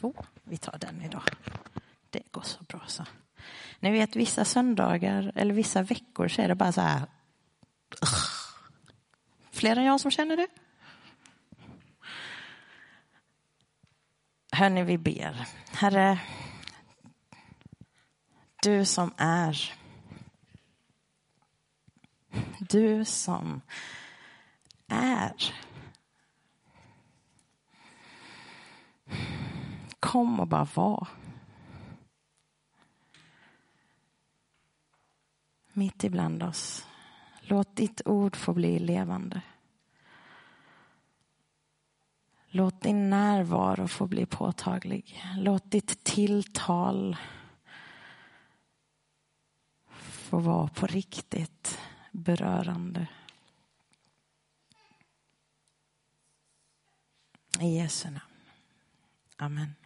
2. Vi tar den idag. Det går så bra så. Ni vet vissa söndagar eller vissa veckor så är det bara så här. Fler än jag som känner det? Hörni, vi ber. Herre, du som är. Du som är. Kom och bara var. Mitt ibland oss. Låt ditt ord få bli levande. Låt din närvaro få bli påtaglig. Låt ditt tilltal få vara på riktigt berörande. I Jesu namn. Amen.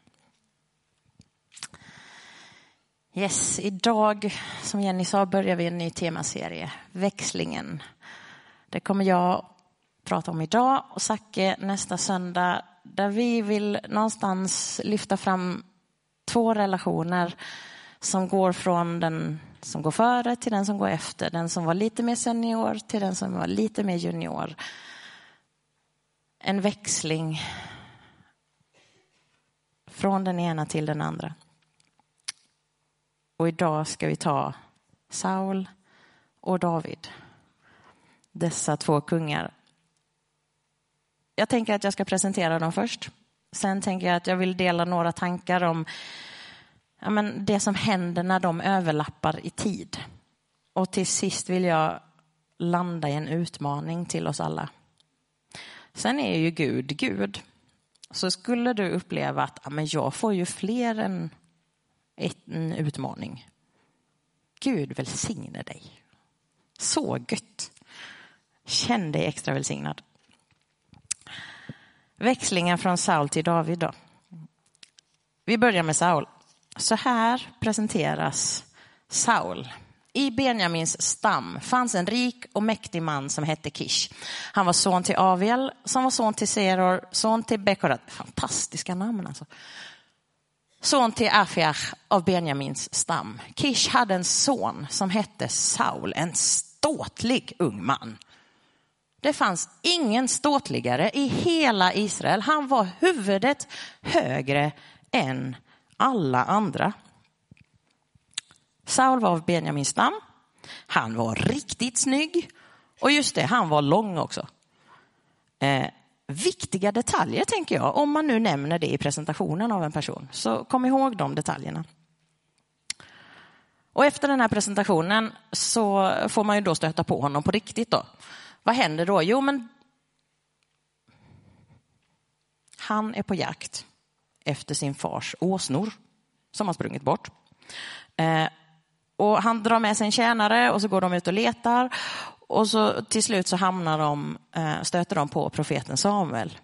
Yes, idag, som Jenny sa, börjar vi en ny temaserie, Växlingen. Det kommer jag prata om idag och Zacke nästa söndag, där vi vill någonstans lyfta fram två relationer som går från den som går före till den som går efter, den som var lite mer senior till den som var lite mer junior. En växling från den ena till den andra. Och idag ska vi ta Saul och David. Dessa två kungar. Jag tänker att jag ska presentera dem först. Sen tänker jag att jag vill dela några tankar om ja, men det som händer när de överlappar i tid. Och till sist vill jag landa i en utmaning till oss alla. Sen är ju Gud Gud. Så skulle du uppleva att ja, men jag får ju fler än en utmaning. Gud välsigne dig. Så gött. Känn dig extra välsignad. Växlingen från Saul till David då. Vi börjar med Saul. Så här presenteras Saul. I Benjamins stam fanns en rik och mäktig man som hette Kish. Han var son till Aviel, som var son till Seror, son till Bekorat. Fantastiska namn alltså. Son till Afiach av Benjamins stam. Kish hade en son som hette Saul, en ståtlig ung man. Det fanns ingen ståtligare i hela Israel. Han var huvudet högre än alla andra. Saul var av Benjamins stam. Han var riktigt snygg. Och just det, han var lång också. Eh, viktiga detaljer tänker jag, om man nu nämner det i presentationen av en person. Så kom ihåg de detaljerna. Och efter den här presentationen så får man ju då stöta på honom på riktigt. Då. Vad händer då? Jo, men han är på jakt efter sin fars åsnor som har sprungit bort. Eh, och han drar med sig en tjänare och så går de ut och letar och så till slut så hamnar de, eh, stöter de på profeten Samuel.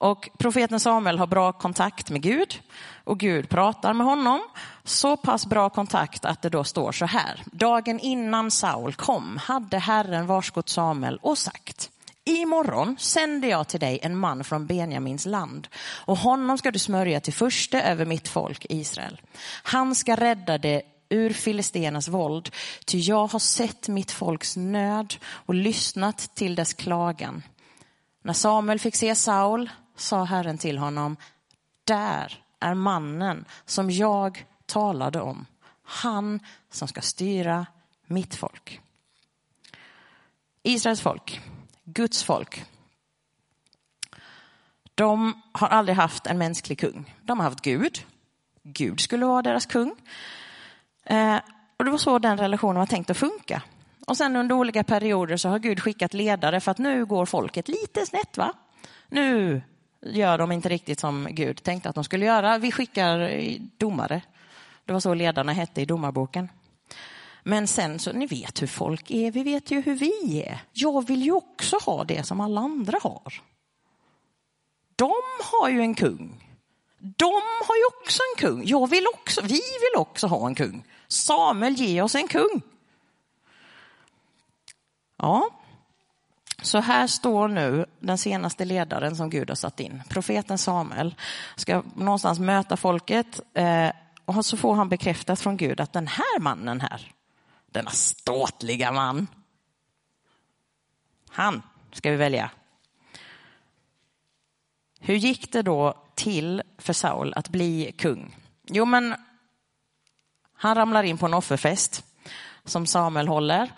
Och profeten Samuel har bra kontakt med Gud och Gud pratar med honom. Så pass bra kontakt att det då står så här. Dagen innan Saul kom hade Herren varskott Samuel och sagt Imorgon sänder jag till dig en man från Benjamins land och honom ska du smörja till första över mitt folk Israel. Han ska rädda det ur filistenas våld, ty jag har sett mitt folks nöd och lyssnat till dess klagan. När Samuel fick se Saul sa Herren till honom, där är mannen som jag talade om, han som ska styra mitt folk. Israels folk Guds folk. De har aldrig haft en mänsklig kung. De har haft Gud. Gud skulle vara deras kung. Eh, och det var så den relationen var tänkt att funka. Och sen under olika perioder så har Gud skickat ledare för att nu går folket lite snett. va? Nu gör de inte riktigt som Gud tänkte att de skulle göra. Vi skickar domare. Det var så ledarna hette i domarboken. Men sen så, ni vet hur folk är, vi vet ju hur vi är. Jag vill ju också ha det som alla andra har. De har ju en kung. De har ju också en kung. Jag vill också, vi vill också ha en kung. Samuel, ge oss en kung. Ja, så här står nu den senaste ledaren som Gud har satt in, profeten Samuel, ska någonstans möta folket eh, och så får han bekräftat från Gud att den här mannen här, denna ståtliga man, han ska vi välja. Hur gick det då till för Saul att bli kung? Jo, men han ramlar in på en offerfest som Samuel håller.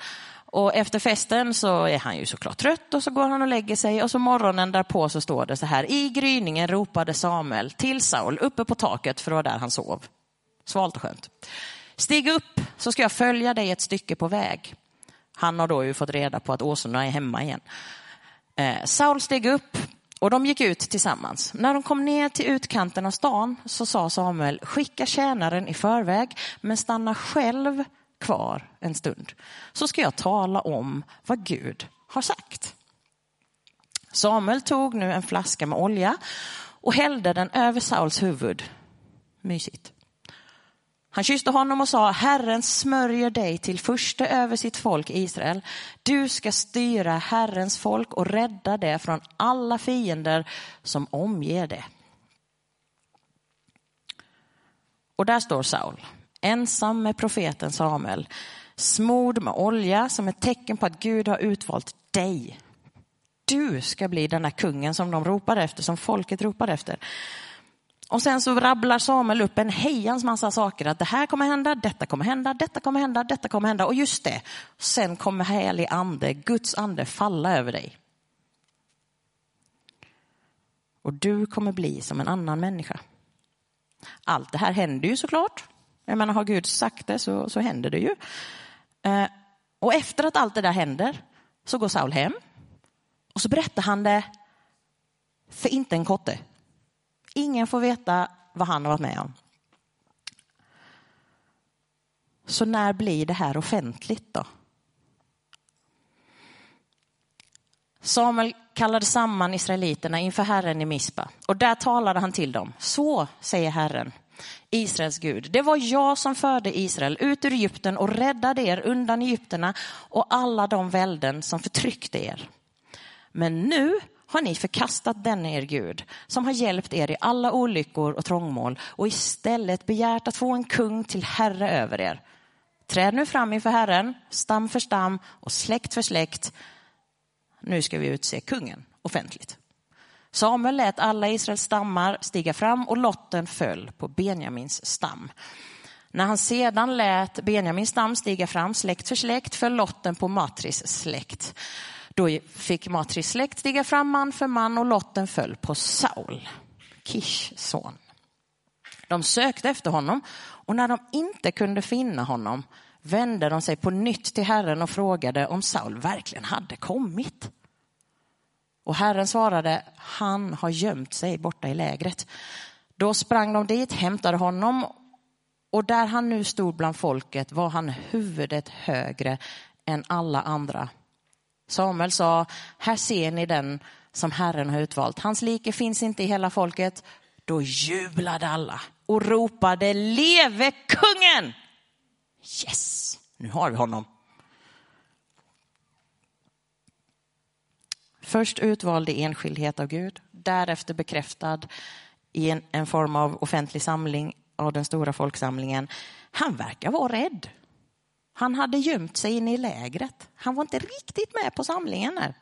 Och efter festen så är han ju såklart trött och så går han och lägger sig och så morgonen därpå så står det så här. I gryningen ropade Samuel till Saul uppe på taket för det var där han sov. Svalt och skönt. Stig upp så ska jag följa dig ett stycke på väg. Han har då ju fått reda på att åsnorna är hemma igen. Eh, Saul steg upp och de gick ut tillsammans. När de kom ner till utkanten av stan så sa Samuel, skicka tjänaren i förväg men stanna själv kvar en stund. Så ska jag tala om vad Gud har sagt. Samuel tog nu en flaska med olja och hällde den över Sauls huvud. Mysigt. Han kysste honom och sa, Herren smörjer dig till första över sitt folk Israel. Du ska styra Herrens folk och rädda det från alla fiender som omger det. Och där står Saul, ensam med profeten Samuel, smord med olja som ett tecken på att Gud har utvalt dig. Du ska bli den där kungen som de ropar efter, som folket ropar efter. Och sen så rabblar Samuel upp en hejans massa saker. Att det här kommer hända, detta kommer hända, detta kommer hända, detta kommer hända. Och just det, sen kommer helig ande, Guds ande falla över dig. Och du kommer bli som en annan människa. Allt det här händer ju såklart. Jag menar, har Gud sagt det så, så händer det ju. Eh, och efter att allt det där händer så går Saul hem och så berättar han det för inte en kotte. Ingen får veta vad han har varit med om. Så när blir det här offentligt då? Samuel kallade samman israeliterna inför Herren i Mispa och där talade han till dem. Så säger Herren, Israels Gud. Det var jag som förde Israel ut ur Egypten och räddade er undan Egypterna och alla de välden som förtryckte er. Men nu har ni förkastat denne er Gud som har hjälpt er i alla olyckor och trångmål och istället begärt att få en kung till herre över er. Träd nu fram inför Herren, stam för stam och släkt för släkt. Nu ska vi utse kungen offentligt. Samuel lät alla Israels stammar stiga fram och lotten föll på Benjamins stam. När han sedan lät Benjamins stam stiga fram släkt för släkt föll lotten på Matris släkt. Då fick Matris släkt stiga fram man för man och lotten föll på Saul, Kish son. De sökte efter honom och när de inte kunde finna honom vände de sig på nytt till Herren och frågade om Saul verkligen hade kommit. Och Herren svarade, han har gömt sig borta i lägret. Då sprang de dit, hämtade honom och där han nu stod bland folket var han huvudet högre än alla andra Samuel sa, här ser ni den som Herren har utvalt. Hans like finns inte i hela folket. Då jublade alla och ropade, leve kungen! Yes, nu har vi honom. Först utvald i enskildhet av Gud, därefter bekräftad i en, en form av offentlig samling av den stora folksamlingen. Han verkar vara rädd. Han hade gömt sig inne i lägret. Han var inte riktigt med på samlingen. Här.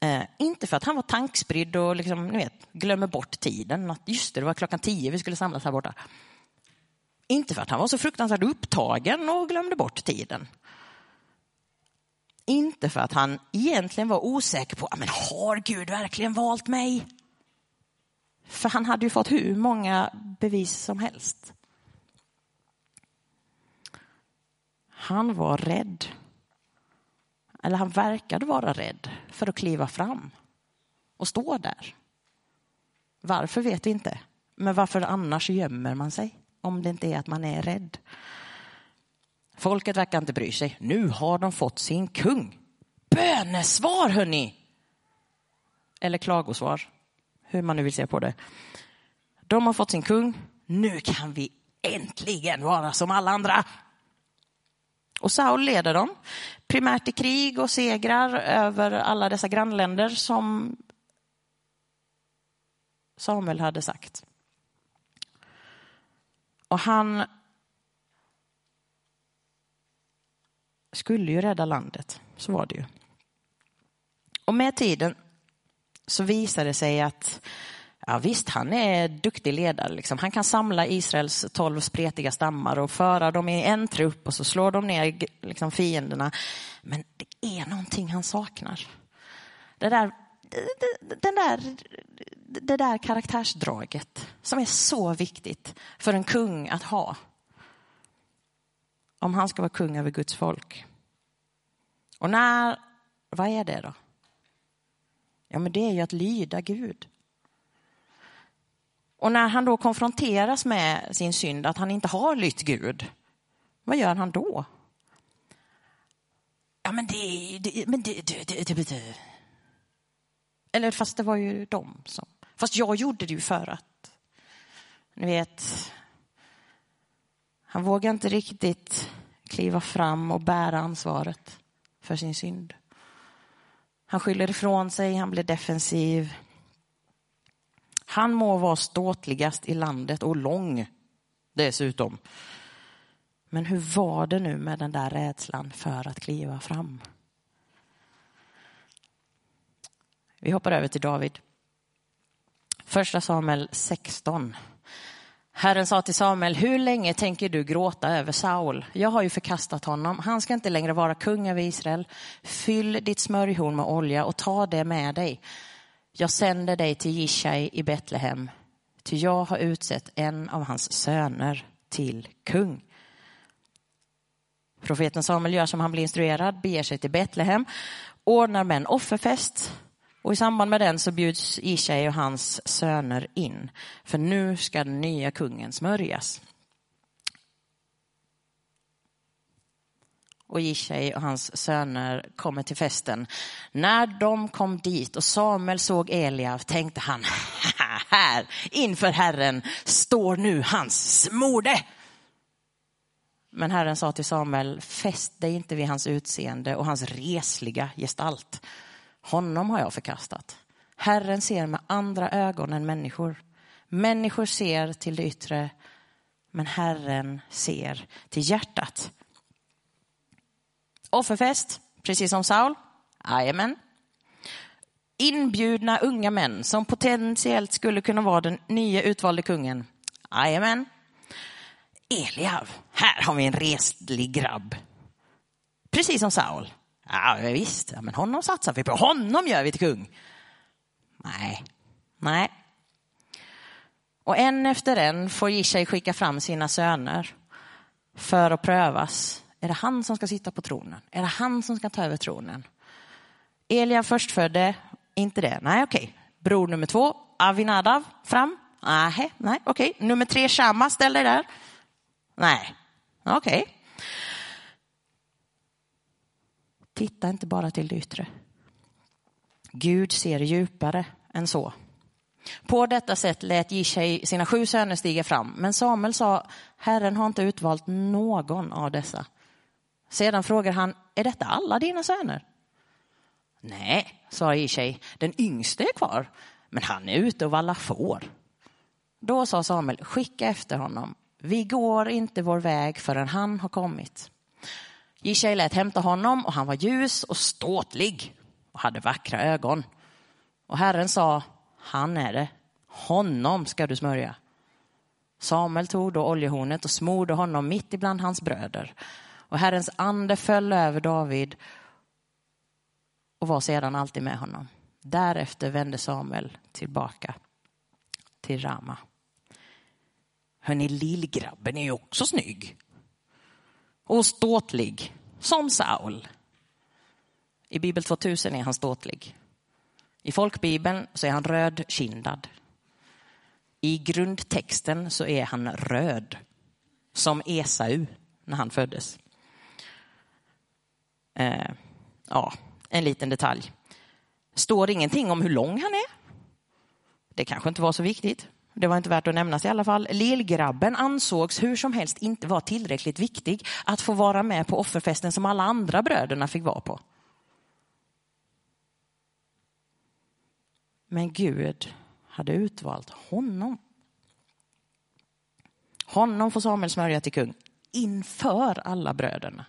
Eh, inte för att han var tankspridd och liksom, ni vet, glömmer bort tiden. Att just det, det var klockan tio vi skulle samlas här borta. Inte för att han var så fruktansvärt upptagen och glömde bort tiden. Inte för att han egentligen var osäker på, men har Gud verkligen valt mig? För han hade ju fått hur många bevis som helst. Han var rädd. Eller han verkade vara rädd för att kliva fram och stå där. Varför vet vi inte. Men varför annars gömmer man sig? Om det inte är att man är rädd. Folket verkar inte bry sig. Nu har de fått sin kung. Bönesvar hörni! Eller klagosvar, hur man nu vill se på det. De har fått sin kung. Nu kan vi äntligen vara som alla andra. Och Saul leder dem, primärt i krig och segrar över alla dessa grannländer som Samuel hade sagt. Och han skulle ju rädda landet, så var det ju. Och med tiden så visade det sig att Ja, visst, han är duktig ledare. Liksom. Han kan samla Israels tolv spretiga stammar och föra dem i en trupp och så slår de ner liksom, fienderna. Men det är någonting han saknar. Det där, den där, det där karaktärsdraget som är så viktigt för en kung att ha. Om han ska vara kung över Guds folk. Och när, vad är det då? Ja, men det är ju att lyda Gud. Och när han då konfronteras med sin synd, att han inte har lytt Gud, vad gör han då? Ja, men det... det, men det, det, det, det, det. Eller fast det var ju de som... Fast jag gjorde det ju för att... Ni vet, han vågar inte riktigt kliva fram och bära ansvaret för sin synd. Han skyller ifrån sig, han blir defensiv. Han må vara ståtligast i landet och lång dessutom. Men hur var det nu med den där rädslan för att kliva fram? Vi hoppar över till David. Första Samuel 16. Herren sa till Samuel, hur länge tänker du gråta över Saul? Jag har ju förkastat honom. Han ska inte längre vara kung över Israel. Fyll ditt smörjhorn med olja och ta det med dig. Jag sänder dig till Jishai i Betlehem, ty jag har utsett en av hans söner till kung. Profeten Samuel gör som han blir instruerad, beger sig till Betlehem, ordnar med en offerfest och i samband med den så bjuds Ishai och hans söner in. För nu ska den nya kungen smörjas. och Ishai och hans söner kommer till festen. När de kom dit och Samuel såg Eliav tänkte han, här inför Herren står nu hans smorde. Men Herren sa till Samuel, fäst dig inte vid hans utseende och hans resliga gestalt. Honom har jag förkastat. Herren ser med andra ögon än människor. Människor ser till det yttre, men Herren ser till hjärtat. Offerfest, precis som Saul. Jajamän. Inbjudna unga män som potentiellt skulle kunna vara den nya utvalde kungen. Jajamän. Eliav, här har vi en reslig grabb. Precis som Saul. Ja, visst, ja, men honom satsar vi på. Honom gör vi till kung. Nej, nej. Och en efter en får Jishai skicka fram sina söner för att prövas är det han som ska sitta på tronen? Är det han som ska ta över tronen? Elia förstfödde, inte det. Nej, okej. Okay. Bror nummer två, Avinadav, fram. Nej, nej, okej. Okay. Nummer tre, Shama, ställ dig där. Nej, okej. Titta inte bara till det yttre. Gud ser djupare än så. På detta sätt lät Jishai sina sju söner stiga fram, men Samuel sa, Herren har inte utvalt någon av dessa. Sedan frågar han, är detta alla dina söner? Nej, sa Jishej, den yngste är kvar, men han är ute och vallar får. Då sa Samuel, skicka efter honom. Vi går inte vår väg förrän han har kommit. Jishai lät hämta honom och han var ljus och ståtlig och hade vackra ögon. Och Herren sa, han är det. Honom ska du smörja. Samuel tog då oljehornet och smorde honom mitt ibland hans bröder. Och Herrens ande föll över David och var sedan alltid med honom. Därefter vände Samuel tillbaka till Rama. Hörni, lillgrabben är ju också snygg. Och ståtlig, som Saul. I Bibel 2000 är han ståtlig. I folkbibeln så är han rödkindad. I grundtexten så är han röd, som Esau när han föddes. Eh, ja, en liten detalj. Står ingenting om hur lång han är. Det kanske inte var så viktigt. Det var inte värt att nämnas i alla fall. Lillgrabben ansågs hur som helst inte vara tillräckligt viktig att få vara med på offerfesten som alla andra bröderna fick vara på. Men Gud hade utvalt honom. Honom får Samuel smörja till kung inför alla bröderna.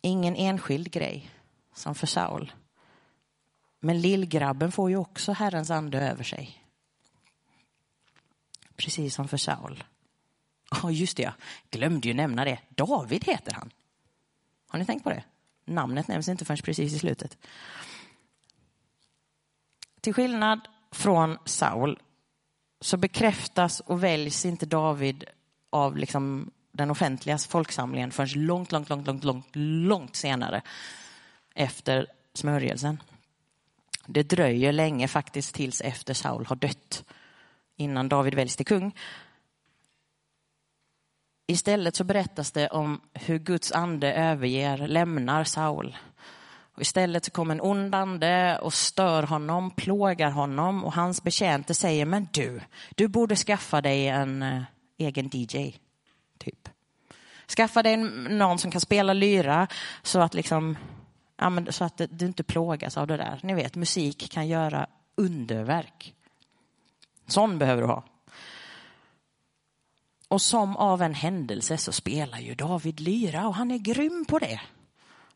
Ingen enskild grej som för Saul. Men lillgrabben får ju också Herrens ande över sig. Precis som för Saul. Ja, oh, just det, jag glömde ju nämna det. David heter han. Har ni tänkt på det? Namnet nämns inte förrän precis i slutet. Till skillnad från Saul så bekräftas och väljs inte David av liksom den offentliga folksamlingen förrän långt, långt, långt, långt, långt, långt senare efter smörjelsen. Det dröjer länge faktiskt tills efter Saul har dött innan David väljs till kung. Istället så berättas det om hur Guds ande överger, lämnar Saul. Och istället så kommer en ond ande och stör honom, plågar honom och hans betjänte säger, men du, du borde skaffa dig en eh, egen DJ. Typ. Skaffa dig någon som kan spela lyra så att, liksom, ja, men, så att du inte plågas av det där. Ni vet, musik kan göra underverk. Sån behöver du ha. Och som av en händelse så spelar ju David lyra och han är grym på det.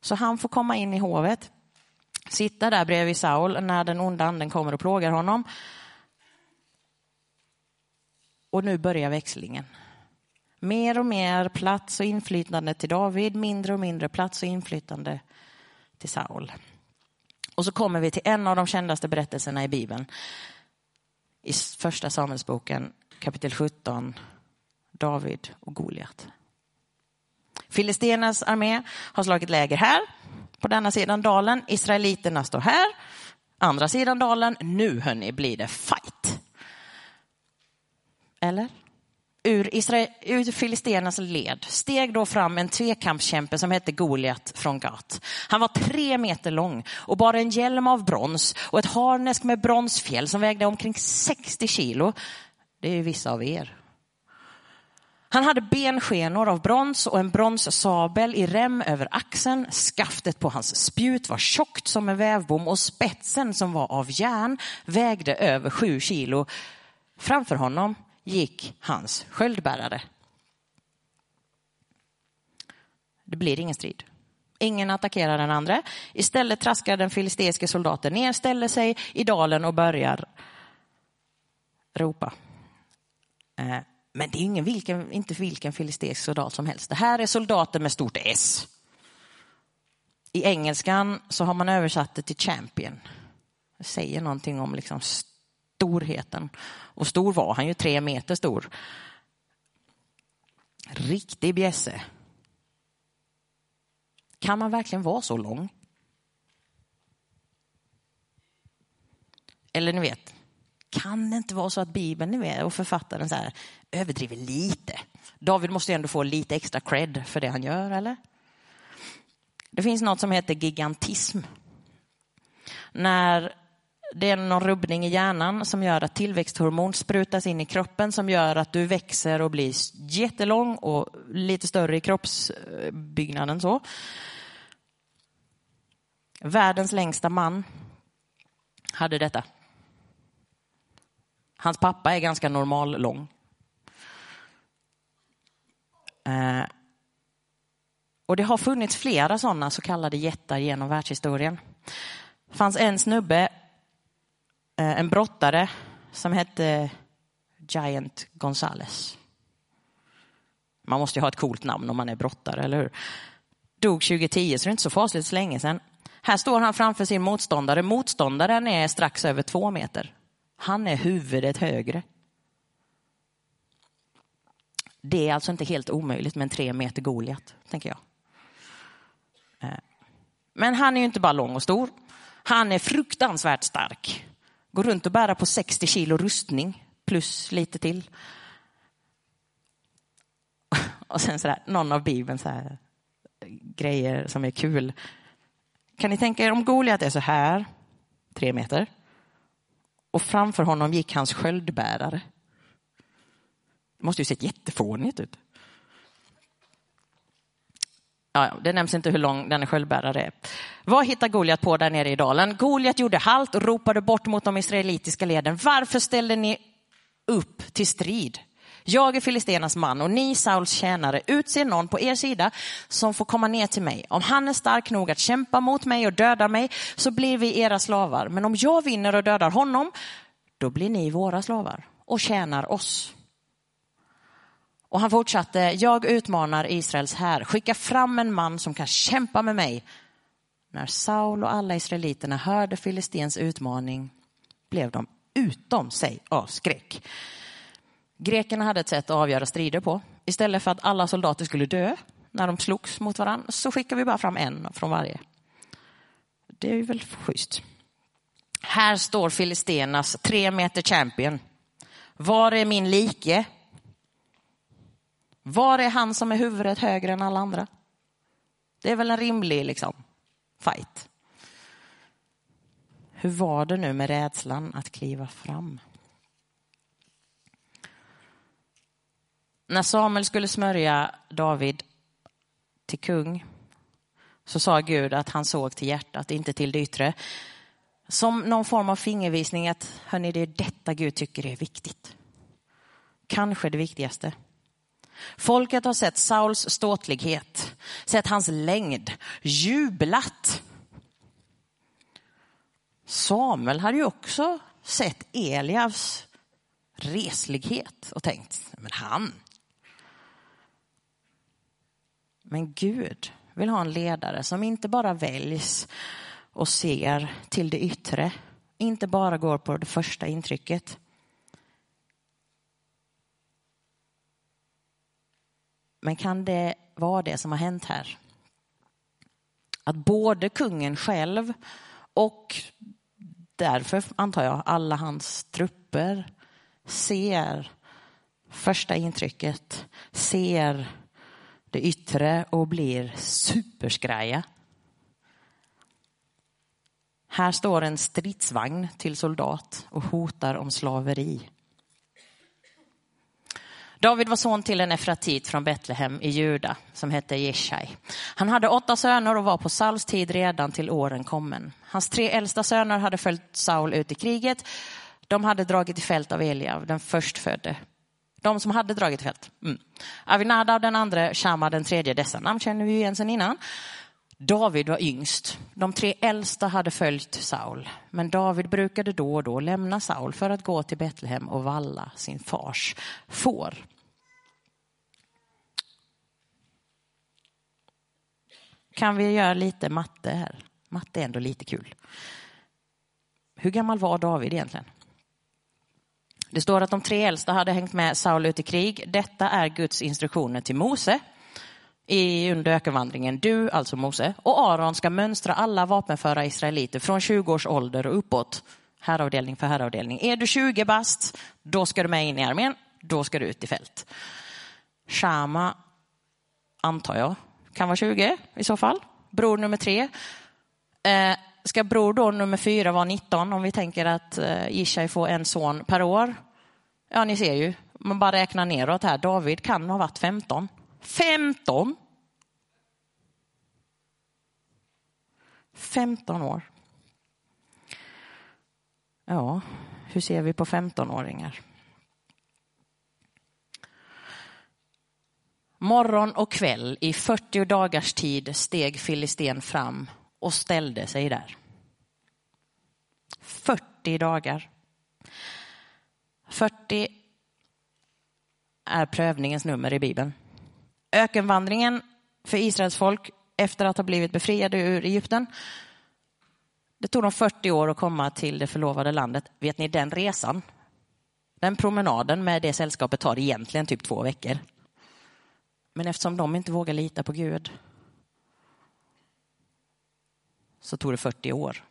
Så han får komma in i hovet, sitta där bredvid Saul när den onda anden kommer och plågar honom. Och nu börjar växlingen. Mer och mer plats och inflytande till David, mindre och mindre plats och inflytande till Saul. Och så kommer vi till en av de kändaste berättelserna i Bibeln. I första Samuelsboken kapitel 17, David och Goliat. Filistenas armé har slagit läger här, på denna sidan dalen. Israeliterna står här, andra sidan dalen. Nu hörni, blir det fight. Eller? Ur, Israel, ur filisternas led steg då fram en tvekampskämpe som hette Goliat från Gat. Han var tre meter lång och bar en hjälm av brons och ett harnesk med bronsfjäll som vägde omkring 60 kilo. Det är ju vissa av er. Han hade benskenor av brons och en bronssabel i rem över axeln. Skaftet på hans spjut var tjockt som en vävbom och spetsen som var av järn vägde över sju kilo. Framför honom gick hans sköldbärare. Det blir ingen strid. Ingen attackerar den andra. Istället traskar den filisteiske soldaten ner, ställer sig i dalen och börjar ropa. Eh, men det är ingen vilken, inte vilken filisteisk soldat som helst. Det här är soldater med stort S. I engelskan så har man översatt det till champion. Det säger någonting om liksom storheten. Och stor var han ju, tre meter stor. Riktig bjässe. Kan man verkligen vara så lång? Eller ni vet, kan det inte vara så att Bibeln ni vet, och författaren så här, överdriver lite? David måste ju ändå få lite extra cred för det han gör, eller? Det finns något som heter gigantism. När det är någon rubbning i hjärnan som gör att tillväxthormon sprutas in i kroppen som gör att du växer och blir jättelång och lite större i kroppsbyggnaden. Så. Världens längsta man hade detta. Hans pappa är ganska normal lång. Eh, och det har funnits flera sådana så kallade jättar genom världshistorien. Det fanns en snubbe Eh, en brottare som hette Giant Gonzales. Man måste ju ha ett coolt namn om man är brottare, eller hur? Dog 2010, så det är inte så fasligt så länge sedan. Här står han framför sin motståndare. Motståndaren är strax över två meter. Han är huvudet högre. Det är alltså inte helt omöjligt med en tre meter Goliat, tänker jag. Eh, men han är ju inte bara lång och stor. Han är fruktansvärt stark. Gå runt och bära på 60 kilo rustning plus lite till. Och sen sådär, någon av Bibelns så här, grejer som är kul. Kan ni tänka er om Goliat är så här, tre meter. och framför honom gick hans sköldbärare. Det måste ju sett jättefånigt ut. Ja, det nämns inte hur lång denna sköldbärare är. Vad hittar Goliat på där nere i dalen? Goliat gjorde halt och ropade bort mot de israelitiska leden. Varför ställde ni upp till strid? Jag är filistenas man och ni Sauls tjänare, utser någon på er sida som får komma ner till mig. Om han är stark nog att kämpa mot mig och döda mig så blir vi era slavar. Men om jag vinner och dödar honom, då blir ni våra slavar och tjänar oss. Och han fortsatte, jag utmanar Israels här, skicka fram en man som kan kämpa med mig. När Saul och alla israeliterna hörde Filistens utmaning blev de utom sig av skräck. Grekerna hade ett sätt att avgöra strider på. Istället för att alla soldater skulle dö när de slogs mot varandra så skickar vi bara fram en från varje. Det är ju väl schysst. Här står Filistenas tre meter champion. Var är min like? Var är han som är huvudet högre än alla andra? Det är väl en rimlig liksom, fight. Hur var det nu med rädslan att kliva fram? När Samuel skulle smörja David till kung så sa Gud att han såg till hjärtat, inte till det yttre. Som någon form av fingervisning att hörni, det är detta Gud tycker är viktigt. Kanske det viktigaste. Folket har sett Sauls ståtlighet, sett hans längd, jublat. Samuel hade ju också sett Eliavs reslighet och tänkt, men han. Men Gud vill ha en ledare som inte bara väljs och ser till det yttre, inte bara går på det första intrycket. Men kan det vara det som har hänt här? Att både kungen själv och därför antar jag alla hans trupper ser första intrycket, ser det yttre och blir superskraja. Här står en stridsvagn till soldat och hotar om slaveri. David var son till en efratit från Betlehem i Juda som hette Jeshai. Han hade åtta söner och var på Sauls tid redan till åren kommen. Hans tre äldsta söner hade följt Saul ut i kriget. De hade dragit i fält av Eliav, den förstfödde. De som hade dragit i fält. Mm. Avinadab den andra, Shama den tredje. Dessa namn känner vi ju igen sedan innan. David var yngst. De tre äldsta hade följt Saul. Men David brukade då och då lämna Saul för att gå till Betlehem och valla sin fars får. Kan vi göra lite matte här? Matte är ändå lite kul. Hur gammal var David egentligen? Det står att de tre äldsta hade hängt med Saul ut i krig. Detta är Guds instruktioner till Mose i under ökenvandringen. Du, alltså Mose, och Aron ska mönstra alla vapenföra israeliter från 20 års ålder och uppåt. Herravdelning för herravdelning. Är du 20 bast, då ska du med in i armén. Då ska du ut i fält. Shama, antar jag, kan vara 20 i så fall. Bror nummer tre. Eh, ska bror då nummer fyra vara 19 om vi tänker att eh, Ishai får en son per år? Ja, ni ser ju, man bara räknar neråt här. David kan ha varit 15. 15! 15 år. Ja, hur ser vi på 15-åringar? Morgon och kväll i 40 dagars tid steg Filisten fram och ställde sig där. 40 dagar. 40 är prövningens nummer i Bibeln. Ökenvandringen för Israels folk efter att ha blivit befriade ur Egypten. Det tog dem 40 år att komma till det förlovade landet. Vet ni, den resan, den promenaden med det sällskapet tar egentligen typ två veckor. Men eftersom de inte vågar lita på Gud så tog det 40 år.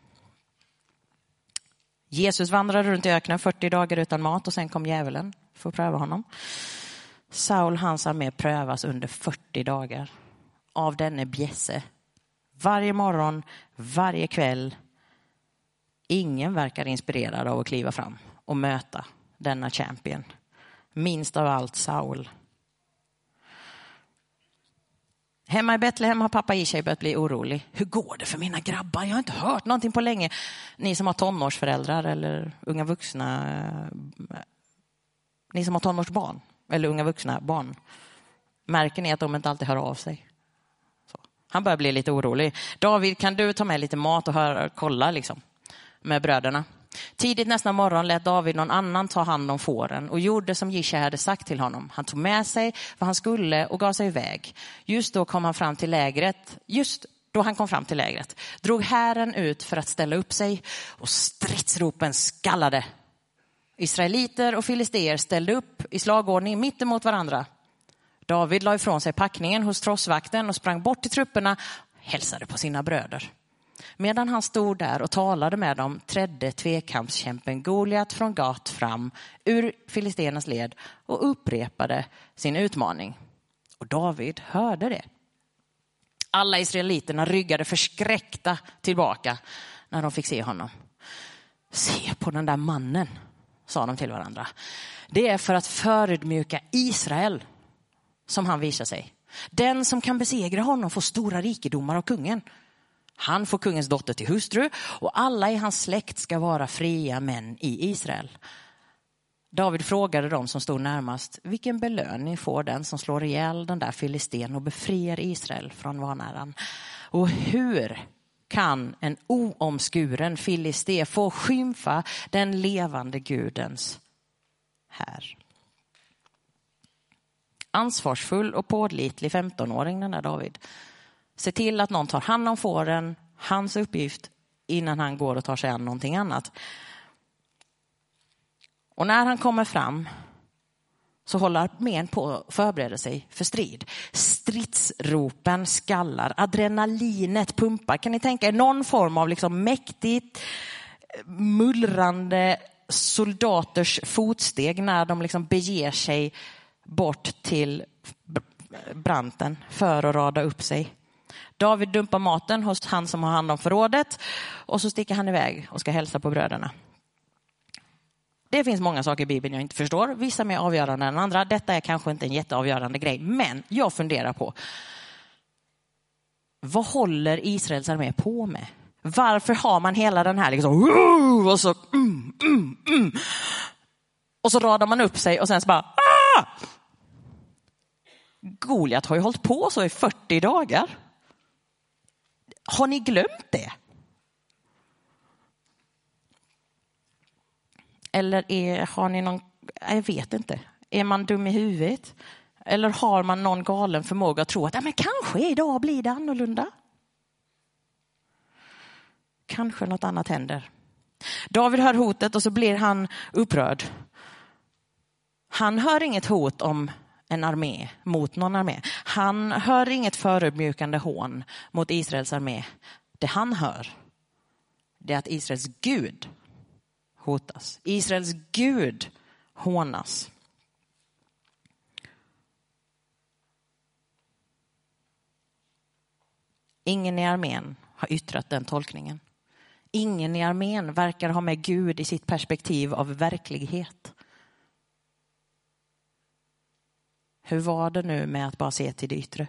Jesus vandrade runt i öknen 40 dagar utan mat och sen kom djävulen för att pröva honom. Saul hans armé prövas under 40 dagar av denne bjässe. Varje morgon, varje kväll, Ingen verkar inspirerad av att kliva fram och möta denna champion. Minst av allt Saul. Hemma i Betlehem har pappa Ishai börjat bli orolig. Hur går det för mina grabbar? Jag har inte hört någonting på länge. Ni som har tonårsföräldrar eller unga vuxna. Eh, ni som har tonårsbarn eller unga vuxna barn. Märker ni att de inte alltid hör av sig? Så. Han börjar bli lite orolig. David, kan du ta med lite mat och hör, kolla liksom, med bröderna? Tidigt nästa morgon lät David någon annan ta hand om fåren och gjorde som Jishai hade sagt till honom. Han tog med sig vad han skulle och gav sig iväg. Just då kom han fram till lägret. Just då han kom fram till lägret drog hären ut för att ställa upp sig och stridsropen skallade. Israeliter och filister ställde upp i slagordning mitt emot varandra. David la ifrån sig packningen hos trossvakten och sprang bort till trupperna och hälsade på sina bröder. Medan han stod där och talade med dem trädde tvekampskämpen Goliat från Gat fram ur filisternas led och upprepade sin utmaning. Och David hörde det. Alla israeliterna ryggade förskräckta tillbaka när de fick se honom. Se på den där mannen, sa de till varandra. Det är för att förödmjuka Israel som han visar sig. Den som kan besegra honom får stora rikedomar av kungen. Han får kungens dotter till hustru och alla i hans släkt ska vara fria män i Israel. David frågade dem som stod närmast, vilken belöning får den som slår ihjäl den där filisten och befriar Israel från vanäran? Och hur kan en oomskuren filisté få skymfa den levande gudens här? Ansvarsfull och pålitlig 15-åring den där David. Se till att någon tar hand om fåren, hans uppgift, innan han går och tar sig an någonting annat. Och när han kommer fram så håller armén på att förbereda sig för strid. Stridsropen skallar, adrenalinet pumpar. Kan ni tänka er någon form av liksom mäktigt mullrande soldaters fotsteg när de liksom beger sig bort till branten för att rada upp sig. David dumpar maten hos han som har hand om förrådet och så sticker han iväg och ska hälsa på bröderna. Det finns många saker i Bibeln jag inte förstår, vissa mer avgörande än andra. Detta är kanske inte en jätteavgörande grej, men jag funderar på vad håller Israels armé på med? Varför har man hela den här liksom, och så, mm, mm, mm. och så radar man upp sig och sen så bara, ah! Goliat har ju hållit på så i 40 dagar. Har ni glömt det? Eller är, har ni någon, jag vet inte, är man dum i huvudet? Eller har man någon galen förmåga att tro att ja, men kanske idag blir det annorlunda? Kanske något annat händer. David hör hotet och så blir han upprörd. Han hör inget hot om en armé mot någon armé. Han hör inget förödmjukande hån mot Israels armé. Det han hör, det är att Israels Gud hotas. Israels Gud hånas. Ingen i armén har yttrat den tolkningen. Ingen i armén verkar ha med Gud i sitt perspektiv av verklighet. Hur var det nu med att bara se till det yttre?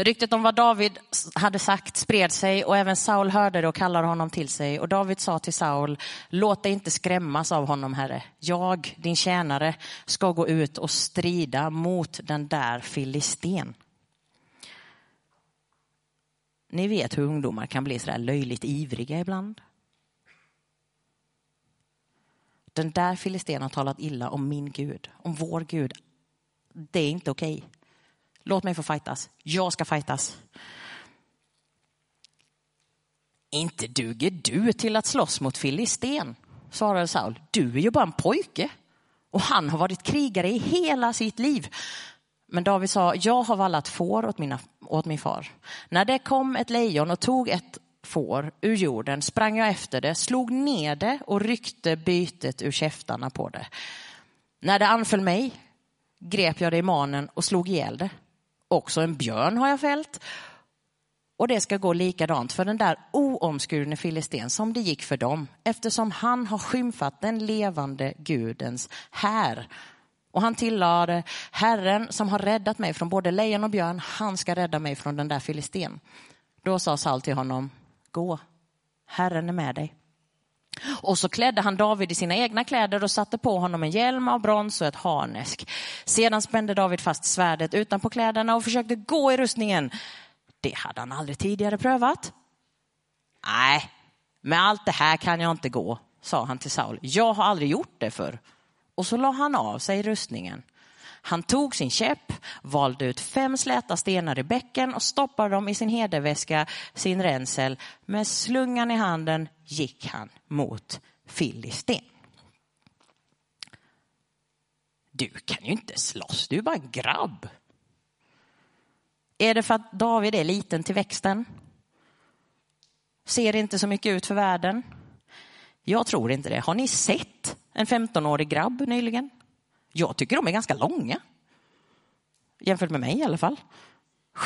Ryktet om vad David hade sagt spred sig och även Saul hörde det och kallade honom till sig. Och David sa till Saul, låt dig inte skrämmas av honom, Herre. Jag, din tjänare, ska gå ut och strida mot den där filisten. Ni vet hur ungdomar kan bli så där löjligt ivriga ibland. Den där filistén har talat illa om min Gud, om vår Gud. Det är inte okej. Okay. Låt mig få fightas. Jag ska fightas. Inte duger du till att slåss mot filisten, svarade Saul. Du är ju bara en pojke och han har varit krigare i hela sitt liv. Men David sa, jag har vallat får åt, mina, åt min far. När det kom ett lejon och tog ett får ur jorden sprang jag efter det, slog ner det och ryckte bytet ur käftarna på det. När det anföll mig grep jag det i manen och slog ihjäl det. Också en björn har jag fällt Och det ska gå likadant för den där oomskurne filisten som det gick för dem eftersom han har skymfat den levande Gudens här. Och han tillade, Herren som har räddat mig från både lejon och björn, han ska rädda mig från den där filisten. Då sa Saul till honom, gå, Herren är med dig. Och så klädde han David i sina egna kläder och satte på honom en hjälm av brons och ett harnesk. Sedan spände David fast svärdet utanpå kläderna och försökte gå i rustningen. Det hade han aldrig tidigare prövat. Nej, med allt det här kan jag inte gå, sa han till Saul. Jag har aldrig gjort det förr. Och så la han av sig rustningen. Han tog sin käpp, valde ut fem släta stenar i bäcken och stoppade dem i sin hederväska, sin ränsel. Med slungan i handen gick han mot Filisten. Du kan ju inte slåss, du är bara en grabb. Är det för att David är liten till växten? Ser inte så mycket ut för världen? Jag tror inte det. Har ni sett en 15-årig grabb nyligen? Jag tycker de är ganska långa. Jämfört med mig i alla fall.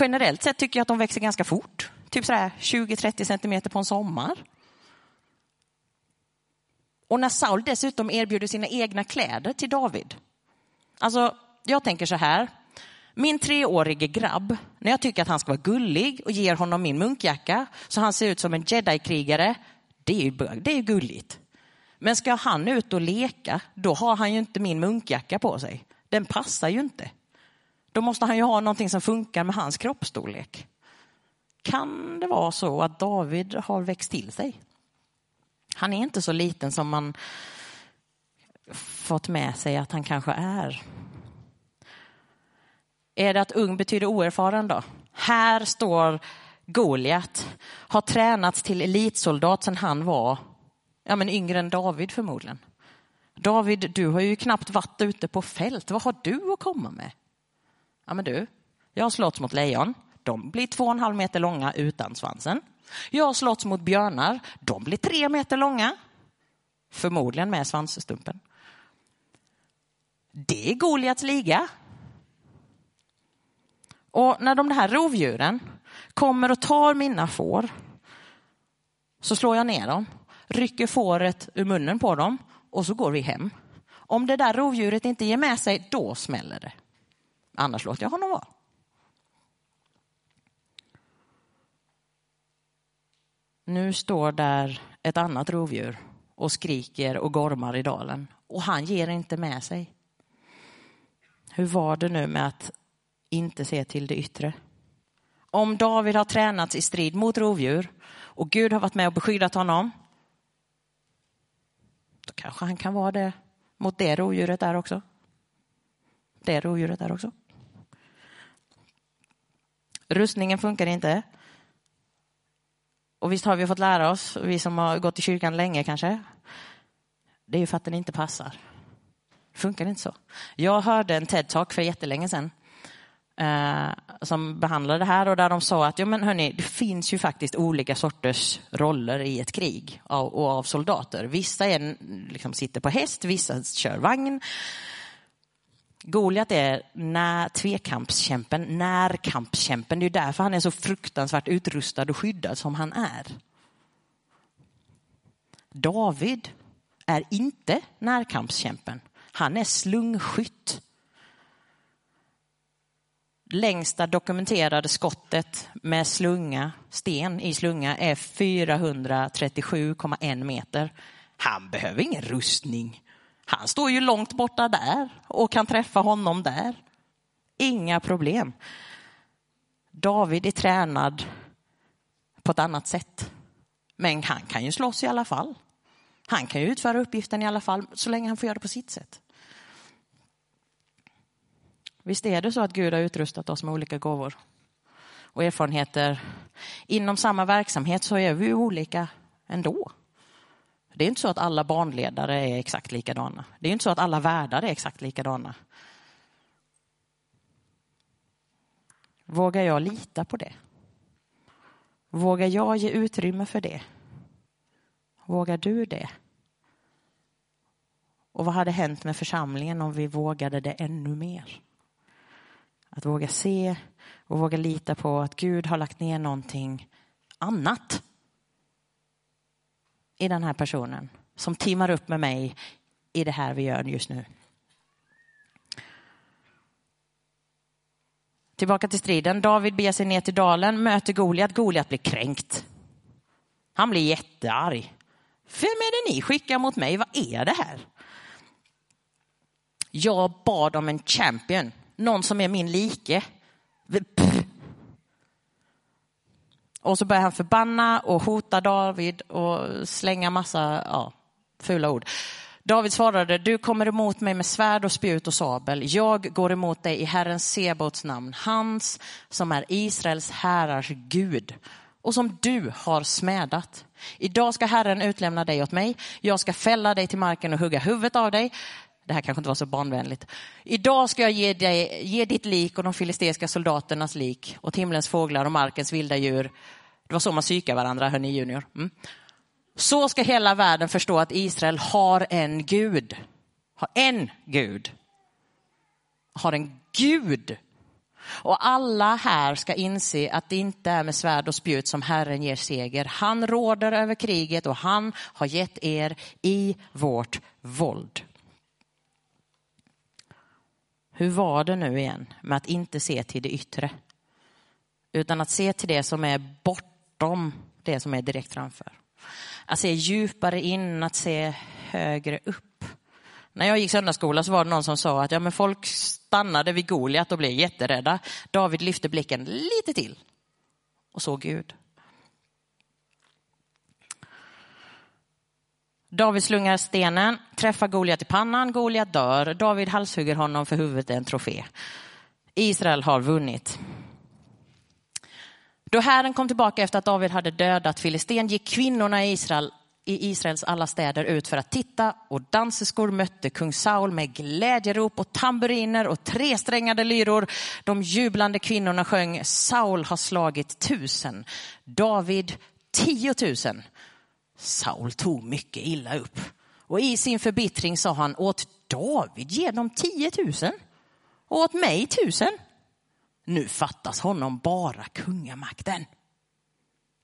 Generellt sett tycker jag att de växer ganska fort. Typ 20-30 centimeter på en sommar. Och när Saul dessutom erbjuder sina egna kläder till David. Alltså, jag tänker så här. Min treårige grabb, när jag tycker att han ska vara gullig och ger honom min munkjacka så han ser ut som en jedi-krigare, det är ju, det är gulligt. Men ska han ut och leka, då har han ju inte min munkjacka på sig. Den passar ju inte. Då måste han ju ha någonting som funkar med hans kroppsstorlek. Kan det vara så att David har växt till sig? Han är inte så liten som man fått med sig att han kanske är. Är det att ung betyder oerfaren då? Här står Goliat, har tränats till elitsoldat sedan han var ja, men yngre än David förmodligen. David, du har ju knappt varit ute på fält. Vad har du att komma med? Ja, men du, jag har slått mot lejon. De blir två och en halv meter långa utan svansen. Jag har slått mot björnar. De blir tre meter långa. Förmodligen med svansstumpen. Det är Goliats liga. Och när de här rovdjuren kommer och tar mina får så slår jag ner dem, rycker fåret ur munnen på dem och så går vi hem. Om det där rovdjuret inte ger med sig, då smäller det. Annars låter jag honom vara. Nu står där ett annat rovdjur och skriker och gormar i dalen och han ger inte med sig. Hur var det nu med att inte se till det yttre? Om David har tränats i strid mot rovdjur och Gud har varit med och beskyddat honom, då kanske han kan vara det mot det rovdjuret där också. Det rovdjuret där också. Rustningen funkar inte. Och visst har vi fått lära oss, vi som har gått i kyrkan länge kanske, det är ju för att den inte passar. Det funkar inte så. Jag hörde en TED-talk för jättelänge sedan eh, som behandlade det här och där de sa att ja, men hörni, det finns ju faktiskt olika sorters roller i ett krig av, och av soldater. Vissa är, liksom, sitter på häst, vissa kör vagn. Goliat är när, tvekampskämpen, närkampskämpen. Det är därför han är så fruktansvärt utrustad och skyddad som han är. David är inte närkampskämpen. Han är slungskytt. Längsta dokumenterade skottet med slunga, sten i slunga är 437,1 meter. Han behöver ingen rustning. Han står ju långt borta där och kan träffa honom där. Inga problem. David är tränad på ett annat sätt. Men han kan ju slåss i alla fall. Han kan ju utföra uppgiften i alla fall så länge han får göra det på sitt sätt. Visst är det så att Gud har utrustat oss med olika gåvor och erfarenheter. Inom samma verksamhet så är vi olika ändå. Det är inte så att alla barnledare är exakt likadana. Det är inte så att alla värdar är exakt likadana. Vågar jag lita på det? Vågar jag ge utrymme för det? Vågar du det? Och vad hade hänt med församlingen om vi vågade det ännu mer? Att våga se och våga lita på att Gud har lagt ner någonting annat i den här personen som timmar upp med mig i det här vi gör just nu. Tillbaka till striden. David beger sig ner till dalen, möter Goliat. Goliat blir kränkt. Han blir jättearg. Vem är det ni skickar mot mig? Vad är det här? Jag bad om en champion, någon som är min like. Och så börjar han förbanna och hota David och slänga massa ja, fula ord. David svarade, du kommer emot mig med svärd och spjut och sabel. Jag går emot dig i Herren Sebaots namn, hans som är Israels härars Gud och som du har smädat. Idag ska Herren utlämna dig åt mig. Jag ska fälla dig till marken och hugga huvudet av dig. Det här kanske inte var så barnvänligt. Idag ska jag ge, dig, ge ditt lik och de filisteiska soldaternas lik och himlens fåglar och markens vilda djur. Det var så man psykar varandra, hörni junior. Mm. Så ska hela världen förstå att Israel har en Gud. Har en Gud. Har en Gud. Och alla här ska inse att det inte är med svärd och spjut som Herren ger seger. Han råder över kriget och han har gett er i vårt våld. Hur var det nu igen med att inte se till det yttre? Utan att se till det som är bortom det som är direkt framför. Att se djupare in, att se högre upp. När jag gick söndagsskola så var det någon som sa att ja, men folk stannade vid Goliat och blev jätterädda. David lyfte blicken lite till och såg Gud. David slungar stenen, träffar Goliat i pannan, Goliat dör, David halshugger honom för huvudet är en trofé. Israel har vunnit. Då Herren kom tillbaka efter att David hade dödat Filisten gick kvinnorna i, Israel, i Israels alla städer ut för att titta och danserskor mötte kung Saul med glädjerop och tamburiner och tresträngade lyror. De jublande kvinnorna sjöng Saul har slagit tusen, David tiotusen. Saul tog mycket illa upp och i sin förbittring sa han åt David ge dem 10 000 och åt mig tusen. Nu fattas honom bara kungamakten.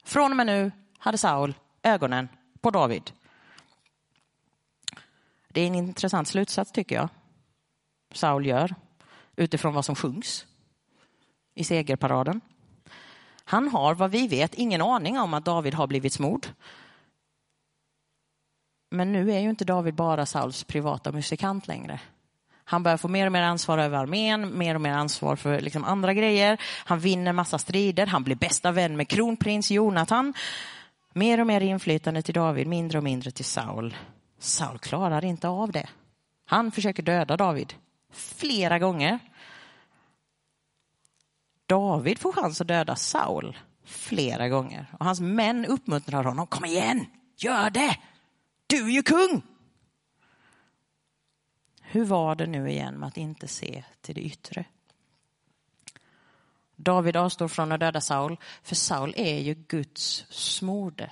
Från och med nu hade Saul ögonen på David. Det är en intressant slutsats tycker jag. Saul gör utifrån vad som sjungs i segerparaden. Han har vad vi vet ingen aning om att David har blivit smord. Men nu är ju inte David bara Sauls privata musikant längre. Han börjar få mer och mer ansvar över armén, mer och mer ansvar för liksom andra grejer. Han vinner massa strider, han blir bästa vän med kronprins Jonathan. Mer och mer inflytande till David, mindre och mindre till Saul. Saul klarar inte av det. Han försöker döda David flera gånger. David får chans att döda Saul flera gånger och hans män uppmuntrar honom. Kom igen, gör det! Du är ju kung! Hur var det nu igen med att inte se till det yttre? David avstår från att döda Saul, för Saul är ju Guds smorde.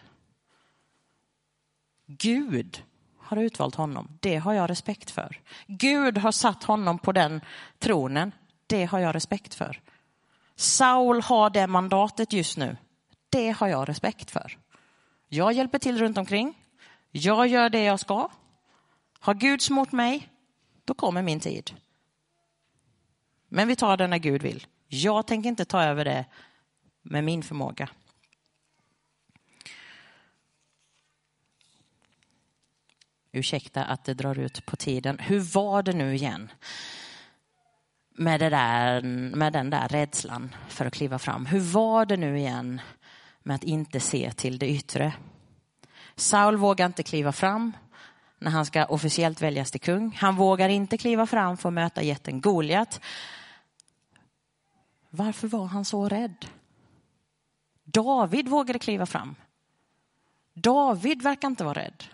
Gud har utvalt honom. Det har jag respekt för. Gud har satt honom på den tronen. Det har jag respekt för. Saul har det mandatet just nu. Det har jag respekt för. Jag hjälper till runt omkring. Jag gör det jag ska. Har Gud smort mig, då kommer min tid. Men vi tar det när Gud vill. Jag tänker inte ta över det med min förmåga. Ursäkta att det drar ut på tiden. Hur var det nu igen? Med, det där, med den där rädslan för att kliva fram. Hur var det nu igen med att inte se till det yttre? Saul vågar inte kliva fram när han ska officiellt väljas till kung. Han vågar inte kliva fram för att möta jätten Goliat. Varför var han så rädd? David vågade kliva fram. David verkar inte vara rädd.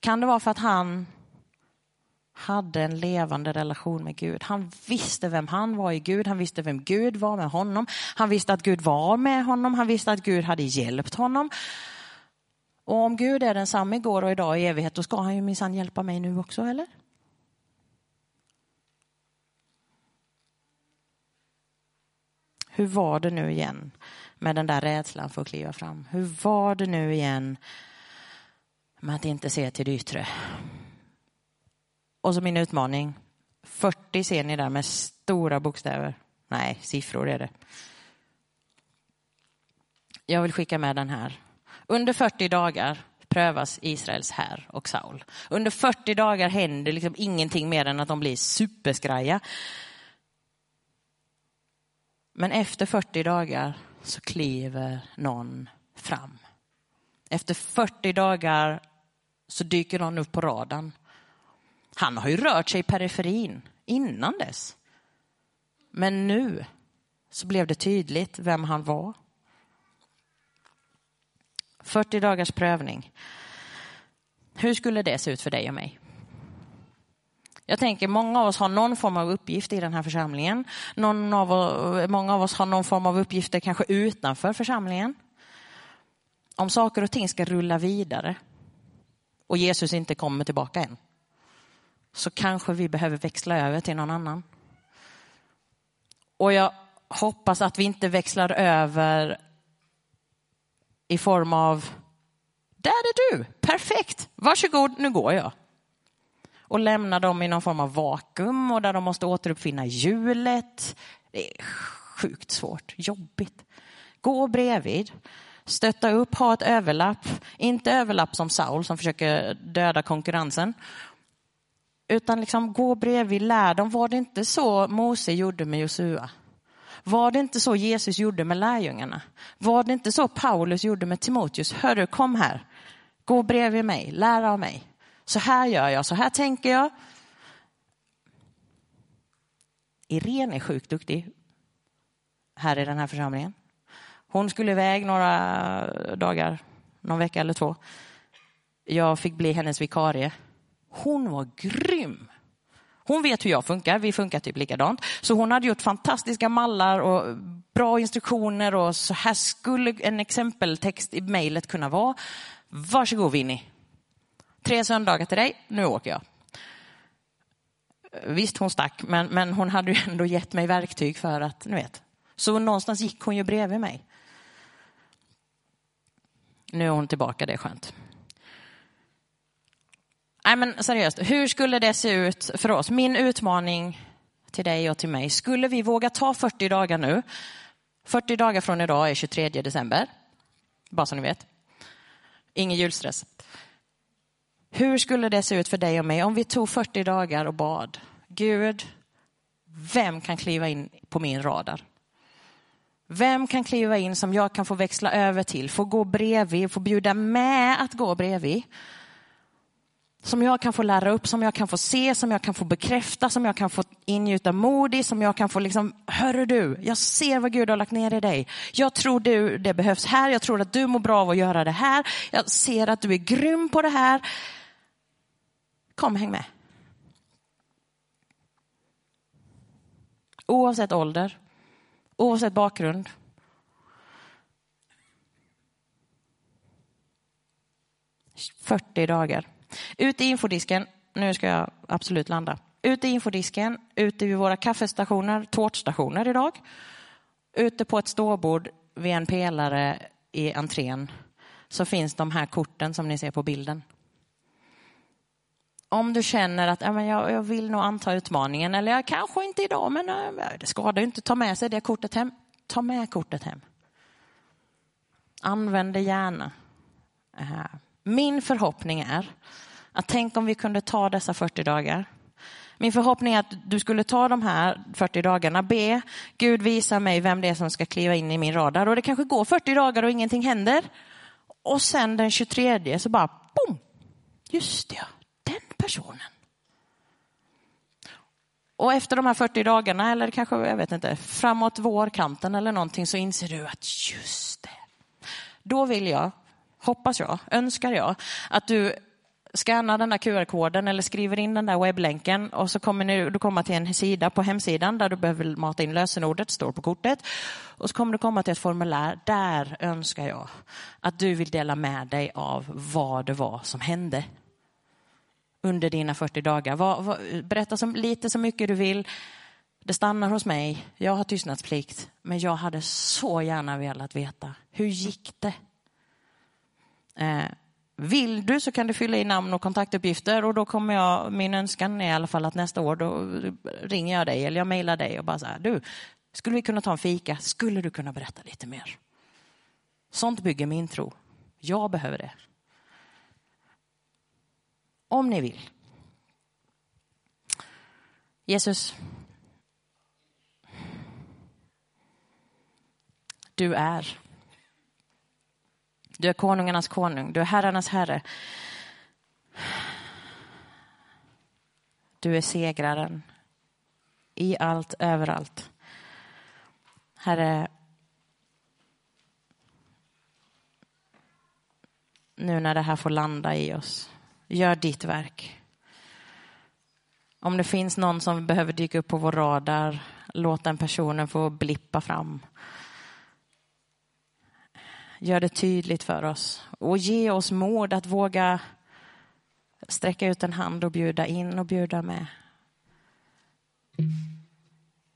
Kan det vara för att han hade en levande relation med Gud. Han visste vem han var i Gud, han visste vem Gud var med honom. Han visste att Gud var med honom, han visste att Gud hade hjälpt honom. Och om Gud är densamme igår och idag i evighet, då ska han ju minsann hjälpa mig nu också, eller? Hur var det nu igen med den där rädslan för att kliva fram? Hur var det nu igen med att inte se till det yttre? Och så min utmaning. 40 ser ni där med stora bokstäver. Nej, siffror är det. Jag vill skicka med den här. Under 40 dagar prövas Israels här och Saul. Under 40 dagar händer liksom ingenting mer än att de blir superskraja. Men efter 40 dagar så kliver någon fram. Efter 40 dagar så dyker någon upp på radarn. Han har ju rört sig i periferin innan dess. Men nu så blev det tydligt vem han var. 40 dagars prövning. Hur skulle det se ut för dig och mig? Jag tänker många av oss har någon form av uppgift i den här församlingen. Någon av, många av oss har någon form av uppgifter kanske utanför församlingen. Om saker och ting ska rulla vidare och Jesus inte kommer tillbaka än så kanske vi behöver växla över till någon annan. Och jag hoppas att vi inte växlar över i form av där är du, perfekt, varsågod, nu går jag. Och lämnar dem i någon form av vakuum och där de måste återuppfinna hjulet. Det är sjukt svårt, jobbigt. Gå bredvid, stötta upp, ha ett överlapp. Inte överlapp som Saul som försöker döda konkurrensen. Utan liksom gå bredvid, lär dem. Var det inte så Mose gjorde med Josua? Var det inte så Jesus gjorde med lärjungarna? Var det inte så Paulus gjorde med Timoteus? Hörru, kom här. Gå bredvid mig, lär av mig. Så här gör jag, så här tänker jag. Irene är sjukt duktig här i den här församlingen. Hon skulle iväg några dagar, någon vecka eller två. Jag fick bli hennes vikarie. Hon var grym. Hon vet hur jag funkar, vi funkar typ likadant. Så hon hade gjort fantastiska mallar och bra instruktioner och så här skulle en exempeltext i mejlet kunna vara. Varsågod Winnie. Tre söndagar till dig, nu åker jag. Visst, hon stack, men, men hon hade ju ändå gett mig verktyg för att, ni vet. Så någonstans gick hon ju bredvid mig. Nu är hon tillbaka, det är skönt. Nej men seriöst, hur skulle det se ut för oss? Min utmaning till dig och till mig, skulle vi våga ta 40 dagar nu? 40 dagar från idag är 23 december, bara så ni vet. Ingen julstress. Hur skulle det se ut för dig och mig om vi tog 40 dagar och bad? Gud, vem kan kliva in på min radar? Vem kan kliva in som jag kan få växla över till, få gå bredvid, få bjuda med att gå bredvid? Som jag kan få lära upp, som jag kan få se, som jag kan få bekräfta, som jag kan få ingjuta mod i, som jag kan få liksom, hörru du, jag ser vad Gud har lagt ner i dig. Jag tror du, det behövs här, jag tror att du mår bra av att göra det här. Jag ser att du är grym på det här. Kom, häng med. Oavsett ålder, oavsett bakgrund. Fyrtio dagar. Ut i infodisken, nu ska jag absolut landa. Ute i infodisken, ute vid våra kaffestationer, tårtstationer idag. Ute på ett ståbord vid en pelare i entrén så finns de här korten som ni ser på bilden. Om du känner att ja, jag, jag vill nog anta utmaningen, eller jag kanske inte idag, men det skadar ju inte ta med sig det kortet hem. Ta med kortet hem. Använd det gärna. Min förhoppning är att tänk om vi kunde ta dessa 40 dagar. Min förhoppning är att du skulle ta de här 40 dagarna, be Gud visa mig vem det är som ska kliva in i min radar. Och det kanske går 40 dagar och ingenting händer. Och sen den 23 så bara, boom! Just det, den personen. Och efter de här 40 dagarna, eller kanske, jag vet inte, framåt vårkanten eller någonting så inser du att just det. Då vill jag hoppas jag, önskar jag, att du skannar den där QR-koden eller skriver in den där webblänken och så kommer du komma till en sida på hemsidan där du behöver mata in lösenordet, står på kortet. Och så kommer du komma till ett formulär. Där önskar jag att du vill dela med dig av vad det var som hände under dina 40 dagar. berätta som, lite så mycket du vill. Det stannar hos mig, jag har tystnadsplikt, men jag hade så gärna velat veta, hur gick det? Eh, vill du så kan du fylla i namn och kontaktuppgifter och då kommer jag, min önskan är i alla fall att nästa år då ringer jag dig eller jag mejlar dig och bara så här, du, skulle vi kunna ta en fika? Skulle du kunna berätta lite mer? Sånt bygger min tro. Jag behöver det. Om ni vill. Jesus, du är. Du är konungarnas konung, du är herrarnas herre. Du är segraren i allt, överallt. Herre, nu när det här får landa i oss, gör ditt verk. Om det finns någon som behöver dyka upp på vår radar, låt den personen få blippa fram. Gör det tydligt för oss och ge oss mod att våga sträcka ut en hand och bjuda in och bjuda med.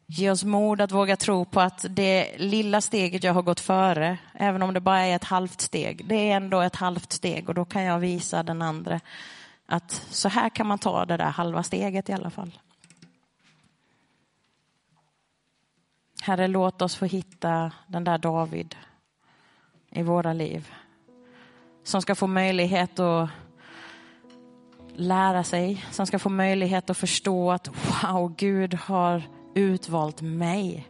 Ge oss mod att våga tro på att det lilla steget jag har gått före, även om det bara är ett halvt steg, det är ändå ett halvt steg och då kan jag visa den andra att så här kan man ta det där halva steget i alla fall. Herre, låt oss få hitta den där David i våra liv. Som ska få möjlighet att lära sig, som ska få möjlighet att förstå att wow, Gud har utvalt mig.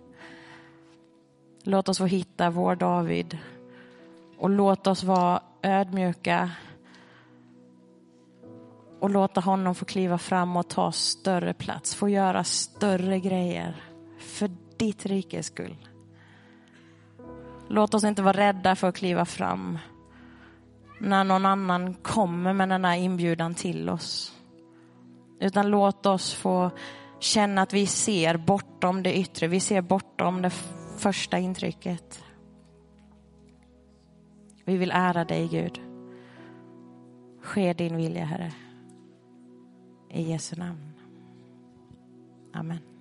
Låt oss få hitta vår David och låt oss vara ödmjuka och låta honom få kliva fram och ta större plats, få göra större grejer för ditt rikes skull. Låt oss inte vara rädda för att kliva fram när någon annan kommer med den här inbjudan till oss. Utan låt oss få känna att vi ser bortom det yttre, vi ser bortom det första intrycket. Vi vill ära dig Gud. Ske din vilja Herre. I Jesu namn. Amen.